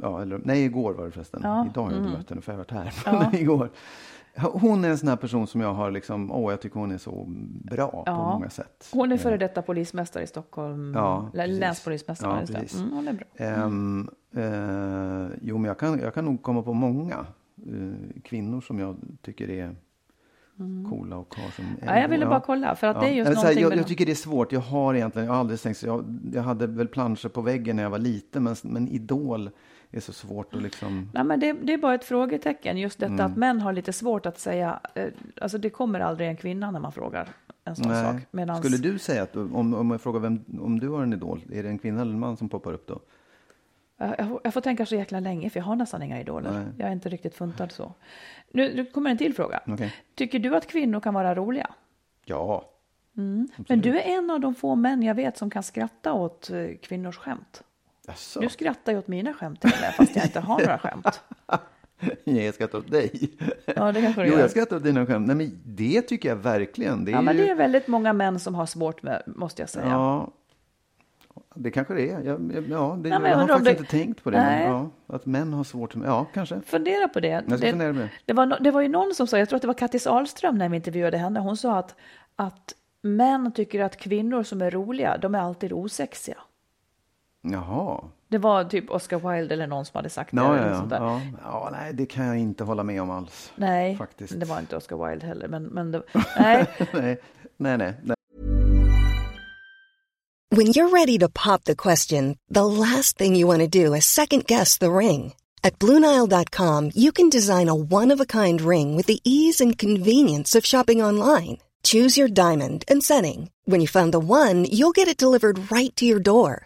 Ja, eller, nej, igår var det förresten. Ja, Idag har jag inte mm. mött henne för jag har varit här. Ja. Igår. Hon är en sån här person som jag har liksom, åh, jag tycker hon är så bra på Ja. många sätt. Hon är före detta polismästare i Stockholm. Ja. Länspolismästare. Ja, precis. Mm, hon är bra. Ehm, eh, jo, men jag kan, jag kan nog komma på många eh, kvinnor som jag tycker är coola och har som Mm. Ja, jag ville bara kolla, för att det är just jag, med jag dem. tycker det är svårt. Jag har egentligen, jag har aldrig tänkt så. Jag, jag hade väl planscher på väggen när jag var liten, men, men Idol är så svårt att liksom... Nej, men det, det är bara ett frågetecken, just detta Mm. att män har lite svårt att säga, eh, alltså det kommer aldrig en kvinna när man frågar en sån sak. Nej. Medans, Skulle du säga att, om, om jag frågar vem, om du har en idol, är det en kvinna eller en man som poppar upp då? jag, jag får- tänka så jäkla länge, för jag har nästan inga idoler. Nej. Jag är inte riktigt funtad så. Nu, nu kommer en till fråga. Okej. Tycker du att kvinnor kan vara roliga? Ja. Men du är en av de få män jag vet som kan skratta åt eh, kvinnors skämt. Jaså? Du skrattar ju åt mina skämt till med, fast jag inte har några skämt. Jag skrattar åt dig. Ja, det kanske du Jo, jag skrattar åt dina skämt. Nej, men det tycker jag verkligen. Det är Ja, men det är väldigt många män som har svårt med, måste jag säga. Ja, det kanske det är. Jag, jag, ja, det, Nej, jag jag har faktiskt det- inte tänkt på det. Nej. Men, ja, att män har svårt med... Ja, kanske. Fundera på det. Jag ska det, fundera på det. det, var, no- det var ju någon som sa, jag tror att det var Kattis Ahlström när vi intervjuade henne, hon sa att, att män tycker att kvinnor som är roliga, de är alltid osexiga. Jaha. Det var typ Oscar Wilde eller någon som hade sagt det. Ja, eller ja, sånt ja. där. ja. ja. Nej, det kan jag inte hålla med om alls. Nej, Faktiskt. det var inte Oscar Wilde heller. Men, men det, nej, nej, nej, nej. nej. When you're ready to pop the question, the last thing you want to do is second guess the ring. At Bluenile.com, you can design a one of a kind ring with the ease and convenience of shopping online. Choose your diamond and setting. When you find the one, you'll get it delivered right to your door.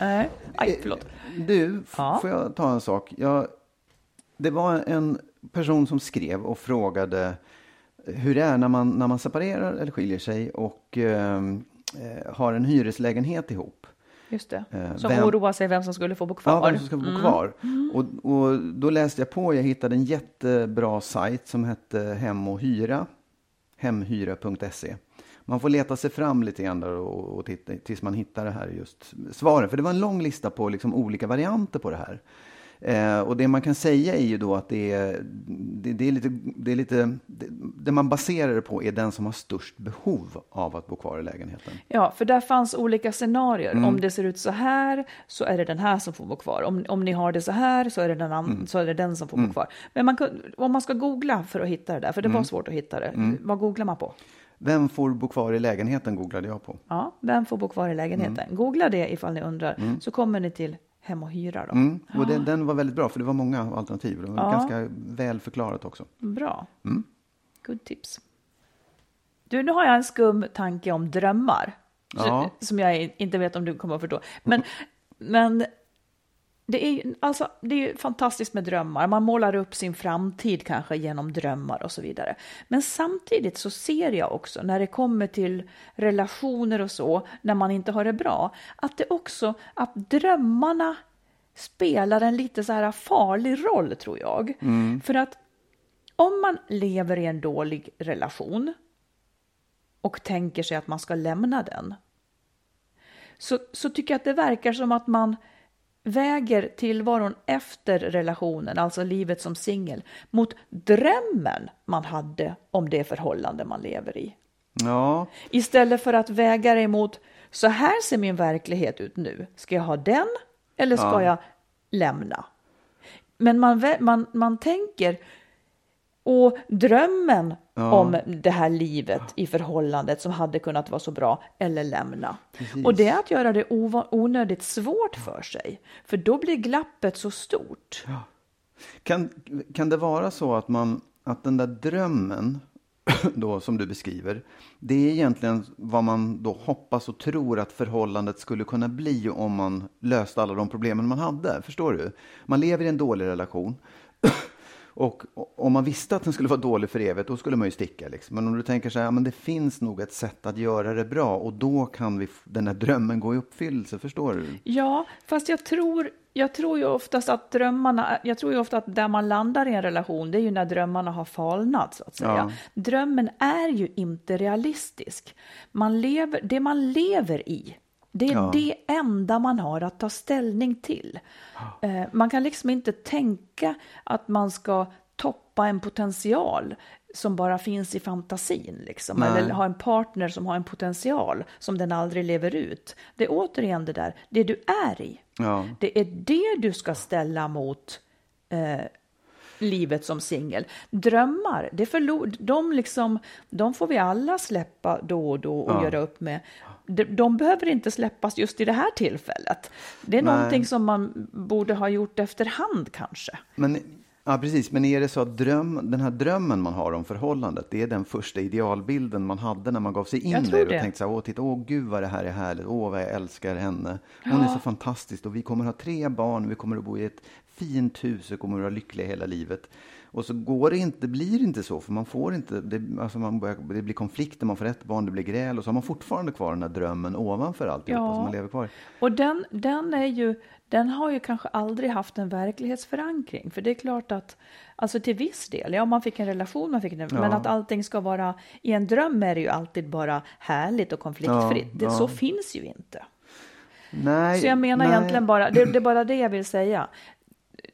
Nej, aj, förlåt. Du, Ja. får jag ta en sak? Jag, det var en person som skrev och frågade hur det är när man, när man separerar eller skiljer sig och ehm, eh, har en hyreslägenhet ihop. Just det. Eh, Som vem- oroar sig vem som skulle få bo kvar. Ja, vem som ska bo kvar. Och, och då läste jag på, jag hittade en jättebra sajt som hette Hem och hyra. Hemhyra.se. Man får leta sig fram lite grann och, och titta, tills man hittar det här just svaren. För det var en lång lista på liksom olika varianter på det här. Eh, och det man kan säga är ju då att det är, det, det är lite, det är lite, det, det man baserar det på är den som har störst behov av att bo kvar i lägenheten. Ja, för där fanns olika scenarier. Mm. Om det ser ut så här så är det den här som får bo kvar. Om, om ni har det så här så är det den, an- Mm. så är det den som får bo kvar. Men man om man ska googla för att hitta det där, för det Mm. var svårt att hitta det. Vad googlar man på? Vem får bo kvar i lägenheten googlade jag på. Ja, vem får bo kvar i lägenheten? Mm. Googla det ifall ni undrar, så kommer ni till Hem och hyra då. Mm, och den, den var väldigt bra, för det var många alternativ. Det var Ja. ganska väl förklarat också. Bra. Mm. Good tips. Du, nu har jag en skum tanke om drömmar. Ja. Som jag inte vet om du kommer att förstå. Men, men det är, alltså, det är ju fantastiskt med drömmar. Man målar upp sin framtid kanske genom drömmar och så vidare. Men samtidigt så ser jag också när det kommer till relationer och så, när man inte har det bra, att det också, att drömmarna spelar en lite så här farlig roll tror jag. För att om man lever i en dålig relation och tänker sig att man ska lämna den, så, så tycker jag att det verkar som att man väger tillvaron efter relationen, alltså livet som singel, mot drömmen man hade om det förhållande man lever i. Ja, Istället för att väga det emot, så här ser min verklighet ut nu. Ska jag ha den eller ska Ja. jag lämna? Men man, man, man tänker, och drömmen om det här livet i förhållandet som hade kunnat vara så bra, eller lämna. Och det är att göra det onödigt svårt för sig, för då blir glappet så stort. kan, kan det vara så att, man, att den där drömmen då, som du beskriver, det är egentligen vad man då hoppas och tror att förhållandet skulle kunna bli om man löste alla de problemen man hade. Förstår du? Man lever i en dålig relation. Och om man visste att den skulle vara dålig för evigt, då skulle man ju sticka. Liksom. Men om du tänker så här, ja, men det finns nog ett sätt att göra det bra och då kan vi, den här drömmen gå i uppfyllelse. Förstår du? Ja, fast jag tror, jag tror ju oftast att drömmarna, jag tror ju ofta att där man landar i en relation, det är ju när drömmarna har falnat så att säga. Ja. Drömmen är ju inte realistisk. Man lever, det man lever i, det är Ja. det enda man har att ta ställning till. Eh, man kan liksom inte tänka att man ska toppa en potential som bara finns i fantasin. Liksom. Nej. Eller ha en partner som har en potential som den aldrig lever ut. Det är återigen det där, det du är i. Ja. Det är det du ska ställa mot eh, livet som singel. Drömmar, det förlor, de, liksom, de får vi alla släppa då och då och Ja. göra upp med. De, de behöver inte släppas just i det här tillfället. Det är Nej. någonting som man borde ha gjort efterhand kanske. Men, ja, precis. Men är det så att dröm, den här drömmen man har om förhållandet, det är den första idealbilden man hade när man gav sig in i det och det. tänkte så här, åh, titta, åh gud vad det här är härligt, åh vad jag älskar henne. Hon är så fantastisk och vi kommer ha tre barn, vi kommer att bo i ett fint hus och kommer att vara lyckliga hela livet. Och så går det inte, blir det inte så, för man får inte, det, alltså man börjar, det blir konflikter, man får ett barn, det blir gräl och så har man fortfarande kvar den här drömmen ovanför alltihopa Ja. som man lever kvar. Och den, den, är ju, den har ju kanske aldrig haft en verklighetsförankring. För det är klart att, alltså till viss del, ja man fick en relation, man fick en, men att allting ska vara, i en dröm är det ju alltid bara härligt och konfliktfritt. Ja, det, ja. Så finns ju inte. Nej, Så jag menar nej. egentligen bara, det, det är bara det jag vill säga.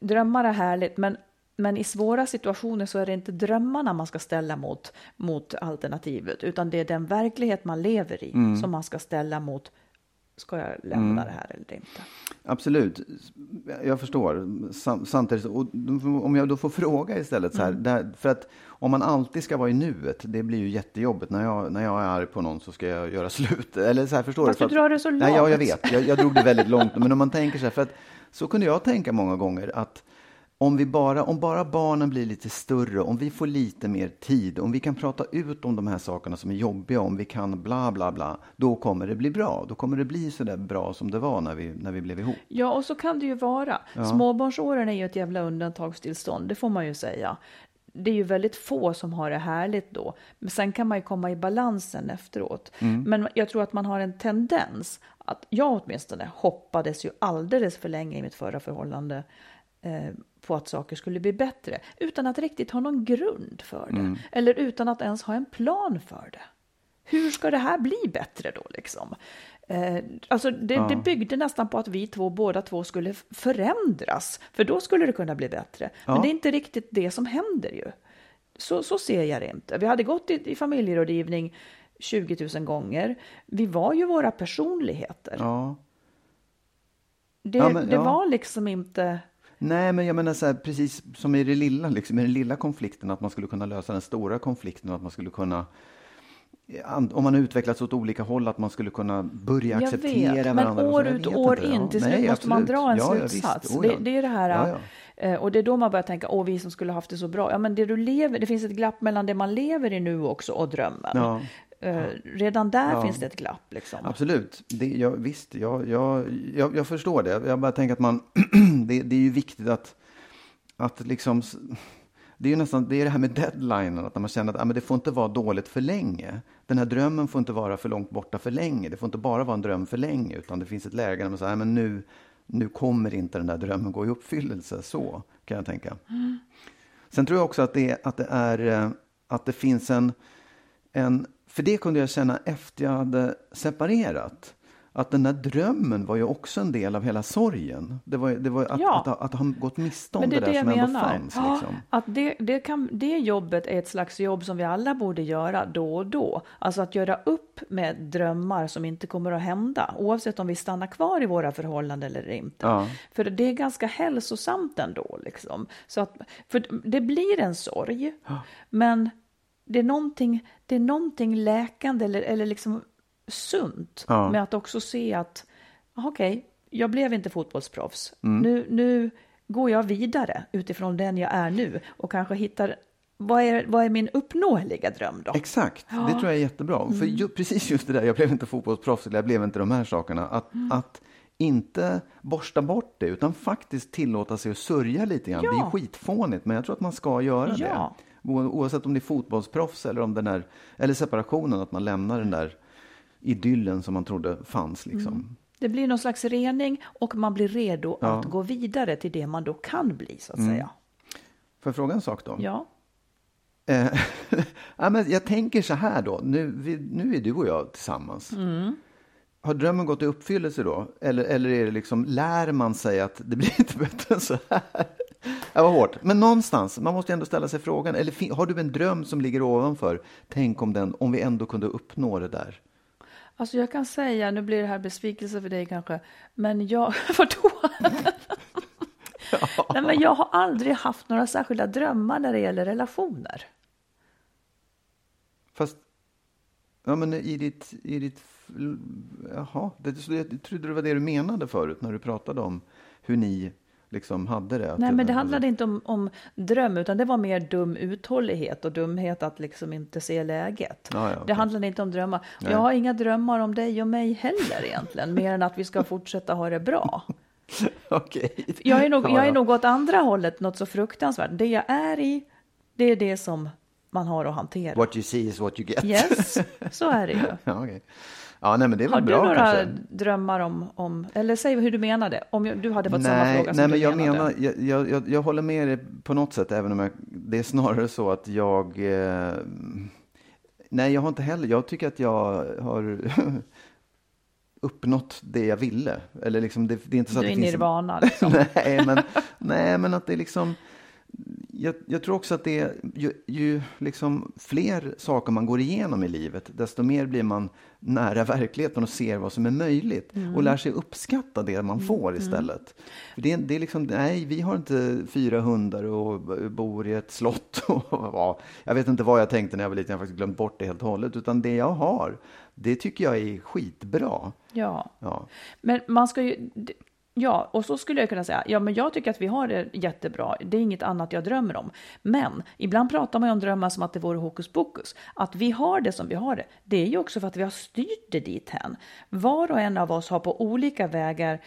Drömmar är härligt, men, men i svåra situationer så är det inte drömmarna man ska ställa mot, mot alternativet, utan det är den verklighet man lever i Mm. som man ska ställa mot, ska jag lämna det här eller inte? Absolut, jag förstår. Sam, samtidigt, och om jag då får fråga istället, så här, där, för att om man alltid ska vara i nuet, det blir ju jättejobbigt. När jag, när jag är arg på någon så ska jag göra slut. Eller så här, förstår Fast du? du För att- drar det så Nej, ja, jag långt. vet. Jag, jag drog det väldigt långt. Men om man tänker så här, för att så kunde jag tänka många gånger att om, vi bara, om bara barnen blir lite större, om vi får lite mer tid, om vi kan prata ut om de här sakerna som är jobbiga, om vi kan bla bla bla, då kommer det bli bra. Då kommer det bli så där bra som det var när vi, när vi blev ihop. Ja, och så kan det ju vara. Småbarnsåren är ju ett jävla undantagstillstånd, det får man ju säga. Det är ju väldigt få som har det härligt då. Men sen kan man ju komma i balansen efteråt. Men jag tror att man har en tendens, att jag åtminstone hoppades ju alldeles för länge i mitt förra förhållande eh, på att saker skulle bli bättre, utan att riktigt ha någon grund för det. Eller utan att ens ha en plan för det. Hur ska det här bli bättre då liksom? Eh, alltså det, det byggde nästan på att vi två, båda två skulle förändras, för då skulle det kunna bli bättre. Men Ja. det är inte riktigt det som händer ju. Så, så ser jag det inte. Vi hade gått i, i familjerådgivning 20 000 gånger. Vi var ju våra personligheter. Ja. Det, Ja, men- det ja. var liksom inte... Nej, men jag menar så här, precis som i det lilla, liksom, i den lilla konflikten, att man skulle kunna lösa den stora konflikten och att man skulle kunna om man utvecklats åt olika håll, att man skulle kunna börja Jag acceptera vet, men varandra. så. år ut och år inte. in, Ja, till slut måste man dra en Ja, ja, slutsats. visst. Oh, det, ja. det är det här, Ja, ja. eh, och det är då man börjar tänka, åh vi som skulle haft det så bra. Ja, men det du lever, det finns ett glapp mellan det man lever i nu också och drömmen. Eh, redan där Ja. finns det ett glapp liksom. Absolut, det, jag, visst, jag, jag, jag, jag förstår det. Jag bara tänker att man, det, det är ju viktigt att, att liksom, det är ju nästan det, är det här med deadlinen, att man känner att ah, men det får inte vara dåligt för länge. Den här drömmen får inte vara för långt borta för länge. Det får inte bara vara en dröm för länge, utan det finns ett läge där man säger, ah, men nu, nu kommer inte den där drömmen gå i uppfyllelse. Så kan jag tänka. Sen tror jag också att det, att det är, eh, att det finns en, en, för det kunde jag känna efter jag hade separerat. Att den där drömmen var ju också en del av hela sorgen. Det var, det var att, Ja. att, att, ha gått miste om det, det är där som ändå fanns. Ja, Liksom. Att det, det, kan, det jobbet är ett slags jobb som vi alla borde göra då och då. Alltså att göra upp med drömmar som inte kommer att hända, oavsett om vi stannar kvar i våra förhållanden eller inte. Ja. För det är ganska hälsosamt ändå. Liksom. Så att, för det blir en sorg, men det är någonting, det är någonting läkande eller, eller liksom sunt Ja. med att också se att "Ah, okej, jag blev inte fotbollsproffs. Mm. Nu, nu går jag vidare utifrån den jag är nu och kanske hittar vad är, vad är min uppnåeliga dröm då? Exakt, det tror jag är jättebra. För Mm. ju, precis just det där, jag blev inte fotbollsproffs, eller jag blev inte de här sakerna. Att, Mm. att inte borsta bort det, utan faktiskt tillåta sig att sörja lite grann. Ja. Det är skitfånigt, men jag tror att man ska göra Ja. det. Oavsett om det är fotbollsproffs eller om den är, eller separationen, att man lämnar den där idyllen som man trodde fanns. Liksom. Mm. Det blir någon slags rening och man blir redo Ja. att gå vidare till det man då kan bli så att säga. Får jag fråga en sak då? Ja. Eh, ja, men jag tänker så här då, nu, vi, nu är du och jag tillsammans. Mm. Har drömmen gått i uppfyllelse då? Eller, eller är det liksom, lär man sig att det blir inte bättre än så här? Det var hårt. Men någonstans, man måste ändå ställa sig frågan, eller har du en dröm som ligger ovanför? Tänk om, den, om vi ändå kunde uppnå det där. Alltså jag kan säga, nu blir det här besvikelse för dig kanske, men jag, vadå? Nej, men jag har aldrig haft några särskilda drömmar när det gäller relationer. Fast, ja men i ditt, i ditt jaha, det, jag trodde det var det du menade förut när du pratade om hur ni liksom hade det. Nej, men det handlade inte om, om dröm, utan det var mer dum uthållighet och dumhet att liksom inte se läget. Ja, ja, Det okej. handlade inte om drömmar. Nej. Jag har inga drömmar om dig och mig heller egentligen, mer än att vi ska fortsätta ha det bra. Okej. Jag är, nog, Ja, jag är ja. nog åt andra hållet, något så fruktansvärt. Det jag är i, det är det som man har att hantera. What you see is what you get. Yes, så är det ju. ja, okej. Ja, nej men det är väl Har du bra några kanske. drömmar om, om, eller säg hur du menade, om jag- du hade fått samma Nej, fråga som nej du men jag menade. menar, jag, jag, jag, håller med dig på något sätt, även om jag, det är snarare så att jag... Eh, nej, jag har inte heller, jag tycker att jag har uppnått det jag ville. Eller liksom, det, det är inte så Du att är det finns... nirvana liksom. nej, men, nej, men att det är liksom... Jag, jag tror också att det är ju, ju liksom fler saker man går igenom i livet, desto mer blir man nära verkligheten och ser vad som är möjligt och lär sig uppskatta det man får istället. För det, är- det är liksom, nej, vi har inte fyra hundar och bor i ett slott. Och, ja, jag vet inte vad jag tänkte när jag var liten, jag har faktiskt glömt bort det helt och hållet. Utan det jag har, det tycker jag är skitbra. Ja. Ja. Men man ska ju... Ja, och så skulle jag kunna säga, ja men jag tycker att vi har det jättebra, det är inget annat jag drömmer om. Men ibland pratar man ju om drömmar som att det vore hokus pokus. Att vi har det som vi har det, det är ju också för att vi har styrt det dit hän. Var och en av oss har på olika vägar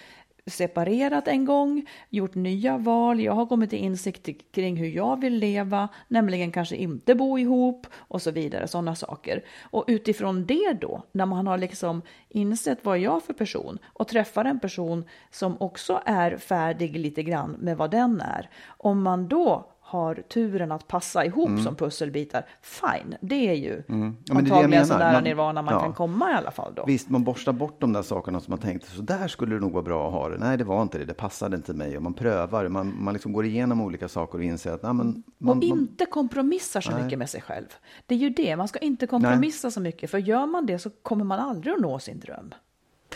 separerat en gång, gjort nya val, jag har kommit till insikt kring hur jag vill leva, nämligen kanske inte bo ihop och så vidare, sådana saker. Och utifrån det då, när man har liksom insett vad är jag för person och träffar en person som också är färdig lite grann med vad den är, om man då har turen att passa ihop som pusselbitar, fine, det är ju Mm. Ja, antagligen så nära Man- nirvana man ja. kan komma i alla fall då. Visst, man borstar bort de där sakerna som man tänkte, så där skulle det nog vara bra att ha det. Nej, det var inte det, det passade inte mig. Och man prövar, man, man liksom går igenom olika saker och inser att nej, men, man, och man, inte kompromissar så mycket med sig själv. Det är ju det, man ska inte kompromissa så mycket, för gör man det så kommer man aldrig att nå sin dröm.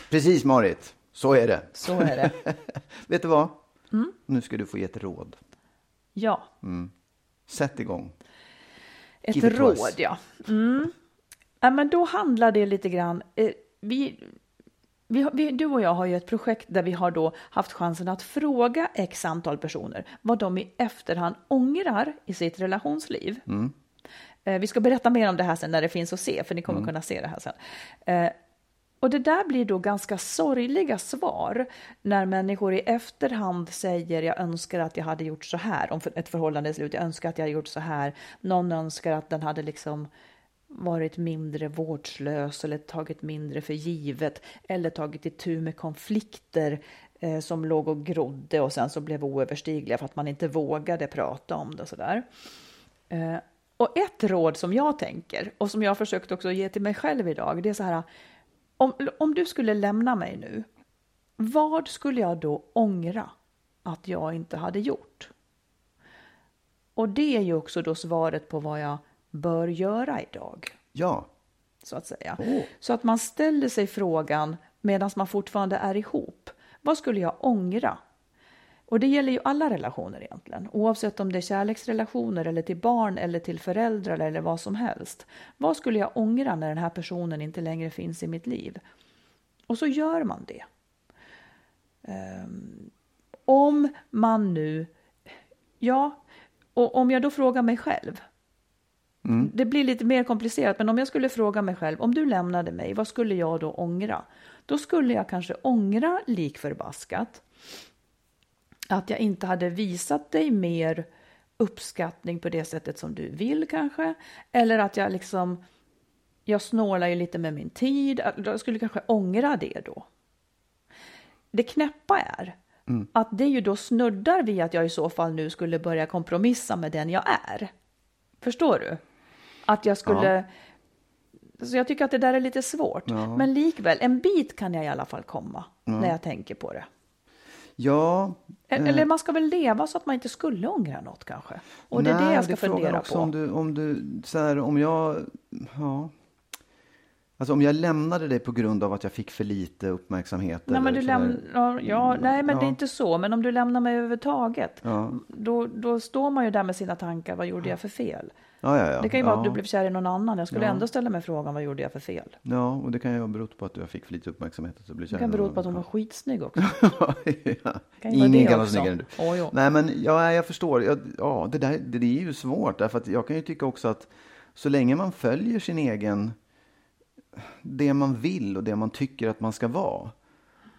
Precis Marit, så är det. Så är det. Vet du vad? Mm. Nu ska du få ge ett råd. Ja, Sätt igång. ett Give råd ja. Mm. ja. Men då handlar det lite grann, eh, vi, vi, vi, du och jag har ju ett projekt där vi har då haft chansen att fråga x antal personer vad de i efterhand ångrar i sitt relationsliv. Eh, Vi ska berätta mer om det här sen när det finns att se, för ni kommer kunna se det här sen. Eh, och det där blir då ganska sorgliga svar när människor i efterhand säger jag önskar att jag hade gjort så här om ett förhållande är slut. Jag önskar att jag hade gjort så här. Någon önskar att den hade liksom varit mindre vårdslös eller tagit mindre för givet eller tagit itu med konflikter eh, som låg och grodde och sen så blev oöverstigliga för att man inte vågade prata om det och sådär. Eh, och ett råd som jag tänker och som jag försökt också ge till mig själv idag, det är så här. Om, om du skulle lämna mig nu, vad skulle jag då ångra att jag inte hade gjort? Och det är ju också då svaret på vad jag bör göra idag, Ja, så att säga. Åh. Så att man ställer sig frågan medan man fortfarande är ihop. Vad skulle jag ångra? Och det gäller ju alla relationer egentligen, oavsett om det är kärleksrelationer eller till barn eller till föräldrar eller vad som helst. Vad skulle jag ångra när den här personen inte längre finns i mitt liv? Och så gör man det. Ehm, om man nu, ja, och om jag då frågar mig själv, det blir lite mer komplicerat, men om jag skulle fråga mig själv, om du lämnade mig, vad skulle jag då ångra? Då skulle jag kanske ångra lik förbaskat att jag inte hade visat dig mer uppskattning på det sättet som du vill kanske. Eller att jag liksom, jag snålar ju lite med min tid. Jag skulle kanske ångra det då. Det knäppa är att det ju då snuddar vid att jag i så fall nu skulle börja kompromissa med den jag är. Förstår du? Att jag skulle... Så jag tycker att det där är lite svårt. Men likväl, en bit kan jag i alla fall komma när jag tänker på det. Ja. E- Eller man ska väl leva så att man inte skulle ångra något kanske. Och det är Nej, det jag ska frågan fundera också på. Om du, om du, så här, om jag, ja. Alltså om jag lämnade dig på grund av att jag fick för lite uppmärksamhet. Nej, men du lämnar, ja, nej, men det är inte så. Men om du lämnar mig överhuvudtaget, Ja. då, då står man ju där med sina tankar. Vad gjorde jag för fel? Ja, ja, ja. Det kan ju vara att du blev kär i någon annan. Jag skulle ändå ställa mig frågan, vad gjorde jag för fel? Ja, och det kan ju ha berott på att jag fick för lite uppmärksamhet. Att jag blev Det kär kan i bero på att hon var skitsnygg också. Kan Ingen det kan vara snyggare än du. Jo. Nej, men ja, jag förstår. Ja, det, där, det, det är ju svårt. Därför att jag kan ju tycka också att så länge man följer sin egen... Det man vill och det man tycker att man ska vara.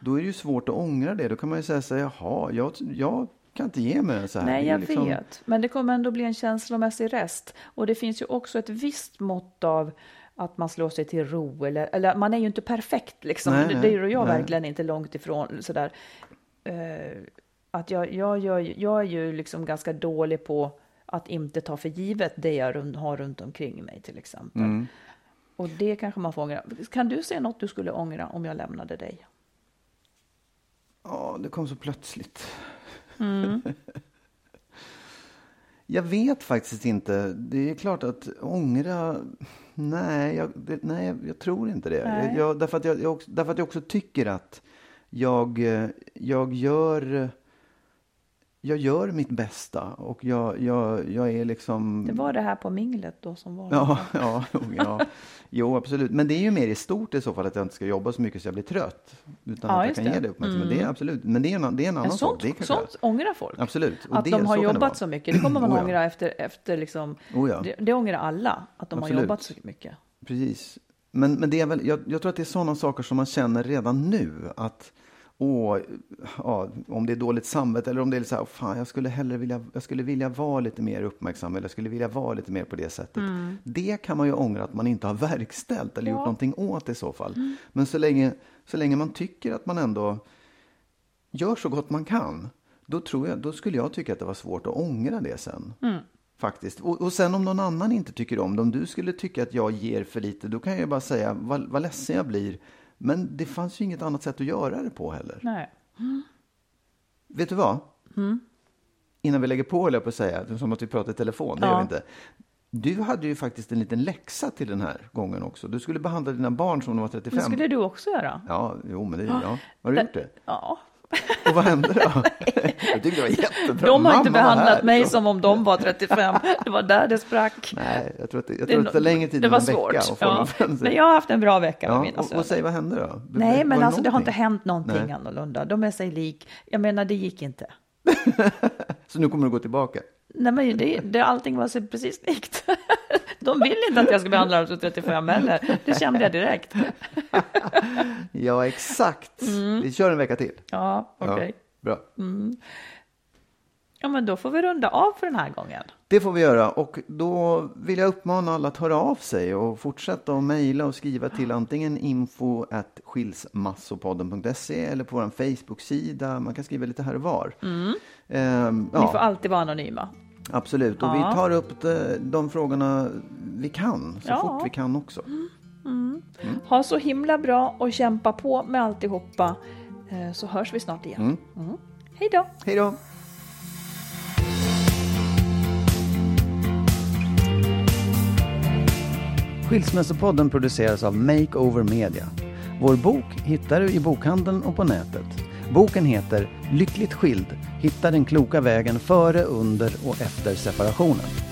Då är det ju svårt att ångra det. Då kan man ju säga så här, jaha, jag, jag kan inte ge mig så här. Nej, jag liksom- vet. Men det kommer ändå bli en känslomässig rest. Och det finns ju också ett visst mått av att man slår sig till ro. Eller, eller man är ju inte perfekt liksom. Nej, det, är ju jag nej. verkligen inte långt ifrån. Sådär. Eh, att jag, jag, ju- jag är ju liksom ganska dålig på att inte ta för givet det jag run- har runt omkring mig till exempel. Mm. Och det kanske man får ångra. Kan du se något du skulle ångra om jag lämnade dig? Ja, det kom så plötsligt. Mm. jag vet faktiskt inte. Det är klart att ångra... Nej, jag, det, nej, jag tror inte det. Nej. Jag, därför, att jag, jag också, därför att jag också tycker att jag, eh, jag gör jag gör mitt bästa och jag, jag, jag är liksom... Det var det här på minglet då som var Ja, ja, ja. Jo, absolut. Men det är ju mer i stort i så fall att jag inte ska jobba så mycket så jag blir trött. Utan Ja, att jag kan det. ge det uppmärksamhet. Men det är absolut. Men det är en, det är en annan sak. sånt, Det jag sånt ångrar folk. Absolut. Och Att det, de har så jobbat så mycket. Det kommer man Oh, ja. ångra efter, efter liksom. Oh, ja. det, det ångrar alla, att de Absolut. har jobbat så mycket. Precis. Men, men det är väl, jag, jag tror att det är sådana saker som man känner redan nu. Att, åh, ja, om det är dåligt samvete eller om det är så här, fan, jag skulle hellre vilja, jag skulle vilja vara lite mer uppmärksam eller jag skulle vilja vara lite mer på det sättet. Det kan man ju ångra att man inte har verkställt eller gjort någonting åt i så fall. Men så länge, så länge man tycker att man ändå gör så gott man kan, då, tror jag, då skulle jag tycka att det var svårt att ångra det sen. Faktiskt. Och, och sen om någon annan inte tycker om det, om du skulle tycka att jag ger för lite, då kan jag bara säga vad, vad ledsen jag blir. Men det fanns ju inget annat sätt att göra det på heller. Nej. Vet du vad? Innan vi lägger på, höll jag på att säga, som att vi pratar i telefon, det Ja. gör vi inte. Du hade ju faktiskt en liten läxa till den här gången också. Du skulle behandla dina barn som de var 35. Det skulle du också göra. Ja, jo, men det, ja. Har du gjort det? Ja. Och vad hände då? jag tyckte det var jättebra. De har inte Mamma behandlat mig som om de var 35. Det var där det sprack. Nej, jag tror att det, jag Det, tror att det tar längre tid det än var en svårt. vecka att få Ja. Men jag har haft en bra vecka med Ja, mina och, söner. och säg vad hände då? Nej, Var men alltså det har inte hänt någonting Nej. annorlunda. De är sig lik. Jag menar, det gick inte. Så nu kommer du gå tillbaka? Nej, men det, det, allting var sig precis likt. De vill inte att jag ska behandla dem som 35 heller. Det kände jag direkt. Ja, exakt. Vi kör en vecka till. Ja, Mm. okej. Ja, bra. Ja, men då får vi runda av för den här gången. Det får vi göra och då vill jag uppmana alla att höra av sig och fortsätta att mejla och skriva till antingen info at skilsmassopodden.se eller på vår Facebook-sida. Man kan skriva lite här och var. Ehm, Ni får ja, alltid vara anonyma. Absolut. Och Ja. vi tar upp de, frågorna vi kan, så Ja. fort vi kan också. Ha så himla bra och kämpa på med alltihopa. Eh, Så hörs vi snart igen. Mm. Hej då! Hej då! Skilsmässopodden produceras av Makeover Media. Vår bok hittar du i bokhandeln och på nätet. Boken heter Lyckligt skild. Hitta den kloka vägen före, under och efter separationen.